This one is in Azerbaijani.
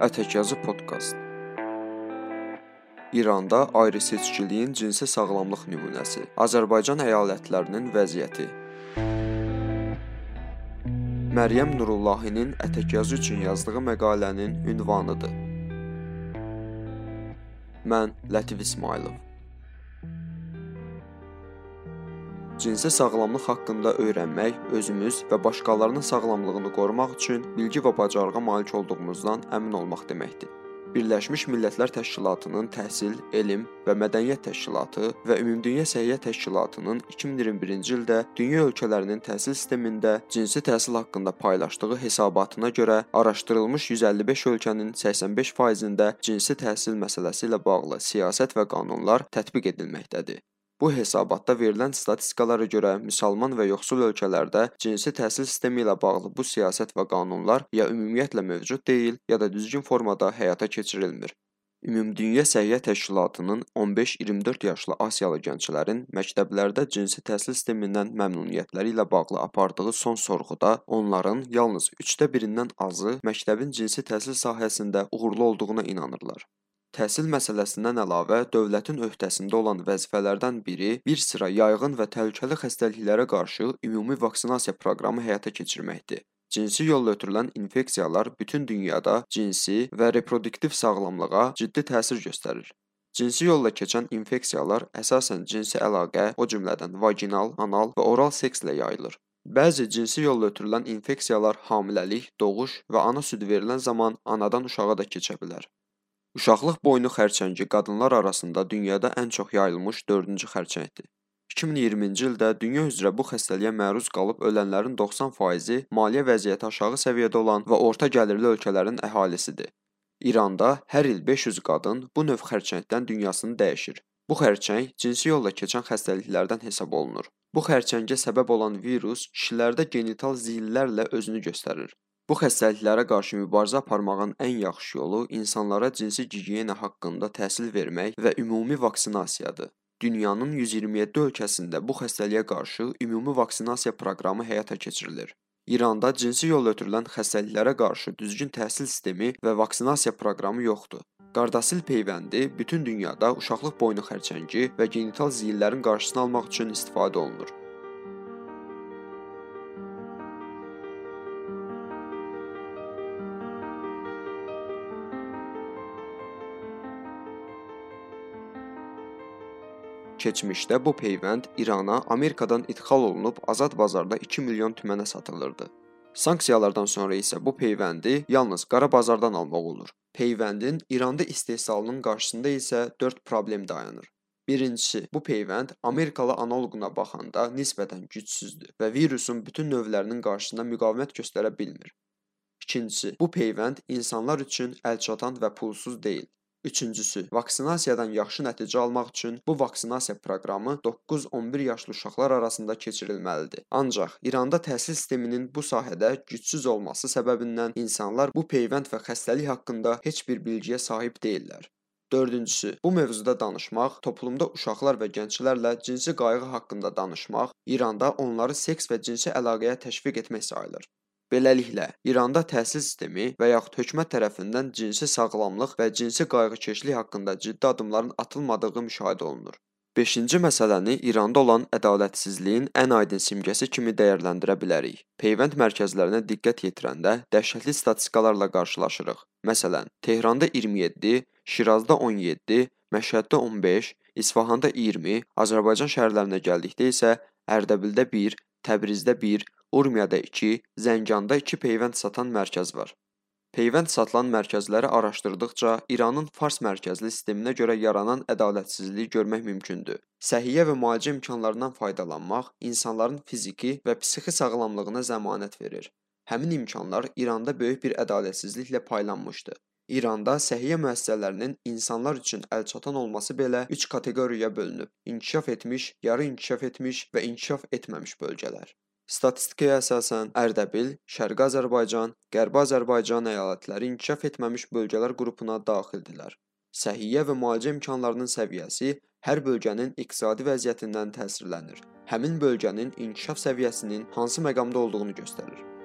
Ətəkyazı podkast. İranda ayrı-seçkiliyin cinsi sağlamlıq nümunəsi. Azərbaycan əyalətlərinin vəziyyəti. Məryəm Nurullahinin Ətəkyazı üçün yazdığı məqalənin ünvanıdır. Mən Lətif İsmailov. Cinsi sağlamlıq haqqında öyrənmək özümüz və başqalarının sağlamlığını qorumaq üçün bilgi və bacarığa malik olduğumuzdan əmin olmaq deməkdir. Birləşmiş Millətlər Təşkilatının Təhsil, Elm və Mədəniyyət Təşkilatı və Ümumdünya Səhiyyə Təşkilatının 2021-ci ildə dünya ölkələrinin təhsil sistemində cinsi təhsil haqqında paylaşdığı hesabatına görə araşdırılmış 155 ölkənin 85%-də cinsi təhsil məsələsi ilə bağlı siyasət və qanunlar tətbiq edilməkdədir. Bu hesabatda verilən statistikalara görə müsəlman və yoxsul ölkələrdə cinsi təhsil sistemi ilə bağlı bu siyasət və qanunlar ya ümumiyyətlə mövcud deyil, ya da düzgün formada həyata keçirilmir. Ümumdünya Səhiyyə Təşkilatının 15-24 yaşlı Asiyalı gənclərin məktəblərdə cinsi təhsil sistemindən məmnuniyyətləri ilə bağlı apardığı son sorğuda onların yalnız 3də birindən azı məktəbin cinsi təhsil sahəsində uğurlu olduğuna inanırlar. Təhsil məsələsindən əlavə dövlətin öhdəsində olan vəzifələrdən biri bir sıra yayğın və təhlükəli xəstəliklərə qarşı ümumi vaksinasiya proqramı həyata keçirməkdir. Cinsi yolla ötürülən infeksiyalar bütün dünyada cinsi və reproduktiv sağlamlığa ciddi təsir göstərir. Cinsi yolla keçən infeksiyalar əsasən cinsi əlaqə, o cümlədən vaginal, anal və oral sekslə yayılır. Bəzi cinsi yolla ötürülən infeksiyalar hamiləlik, doğuş və ana südü verilən zaman anadan uşağa da keçə bilər. Uşaqlıq boynu xərçəngi qadınlar arasında dünyada ən çox yayılmış 4-cü xərçəngdir. 2020-ci ildə dünya üzrə bu xəstəliyə məruz qalıb ölənlərin 90%-i maliyyə vəziyyəti aşağı səviyyədə olan və orta gəlirli ölkələrin əhalisidir. İranda hər il 500 qadın bu növ xərçəngdən dünyasını dəyişir. Bu xərçəng cinsi yolla keçən xəstəliklərdən hesab olunur. Bu xərçəngə səbəb olan virus kişilərdə genital zillərlə özünü göstərir. Bu xəstəliklərə qarşı mübarizə aparmağın ən yaxşı yolu insanlara cinsi gigiyena haqqında təhsil vermək və ümumi vaksinasiyadır. Dünyanın 127 ölkəsində bu xəstəliyə qarşı ümumi vaksinasiya proqramı həyata keçirilir. İranda cinsi yolla ötürülən xəstəliklərə qarşı düzgün təhsil sistemi və vaksinasiya proqramı yoxdur. Qardasil peyvəndi bütün dünyada uşaqlıq boynu xərçəngi və genital ziyillərin qarşısını almaq üçün istifadə olunur. Keçmişdə bu peyvənd İrana Amerikadan idxal olunub azad bazarda 2 milyon tümənə satılırdı. Sanksiyalardan sonra isə bu peyvəndi yalnız qara bazardan almaq olur. Peyvəndin İranda istehsalının qarşısında isə 4 problem dayanır. Birincisi, bu peyvənd Amerikalı analoquna baxanda nisbətən gücsüzdür və virusun bütün növlərinin qarşısında müqavimət göstərə bilmir. İkincisi, bu peyvənd insanlar üçün əlçatan və pulsuz deyil. Üçüncüsü, vaksinasiyadan yaxşı nəticə almaq üçün bu vaksinasiya proqramı 9-11 yaşlı uşaqlar arasında keçirilməlidir. Ancaq İranda təhsil sisteminin bu sahədə gücsüz olması səbəbindən insanlar bu peyvənd və xəstəlik haqqında heç bir bilgiyə sahib deyillər. Dördüncüsü, bu mövzuda danışmaq, toplumda uşaqlar və gənclərlə cinsi qayğı haqqında danışmaq, İranda onları seks və cinsi əlaqəyə təşviq etmək sayılır. Beləliklə, İranda təhsil sistemi və yaxud hökumət tərəfindən cinsi sağlamlıq və cinsi qayğıkeşlik haqqında ciddi addımların atılmadığı müşahidə olunur. 5-ci məsələni İranda olan ədalətsizliyin ən aydın simgəsi kimi dəyərləndirə bilərik. Peyvənd mərkəzlərinə diqqət yetirəndə dəhşətli statistikalarla qarşılaşırıq. Məsələn, Tehranda 27, Şirazda 17, Məşhəddə 15, İsfahanda 20, Azərbaycan şəhərlərinə gəldikdə isə Ərdəbildə 1, Təbrizdə 1, Urmiyada 2, Zənganda 2 peyvənd satan mərkəz var. Peyvənd satılan mərkəzləri araşdırdıqca İranın fars mərkəzli sisteminə görə yaranan ədalətsizliyi görmək mümkündür. Səhiyyə və müalicə imkanlarından faydalanmaq insanların fiziki və psixi sağlamlığına zəmanət verir. Həmin imkanlar İranda böyük bir ədalətsizliklə paylanmışdı. İranda səhiyyə müəssisələrinin insanlar üçün əlçatan olması belə 3 kateqoriyaya bölünüb: inkişaf etmiş, yarı inkişaf etmiş və inkişaf etməmiş bölgələr. Statistikaya əsasən Ərdəbil, Şərqi Azərbaycan, Qərbi Azərbaycan əyalətləri inkişaf etməmiş bölgələr qrupuna daxildirlər. Səhiyyə və müalicə imkanlarının səviyyəsi hər bölgənin iqtisadi vəziyyətindən təsirlənir. Həmin bölgənin inkişaf səviyyəsinin hansı məqamda olduğunu göstərir.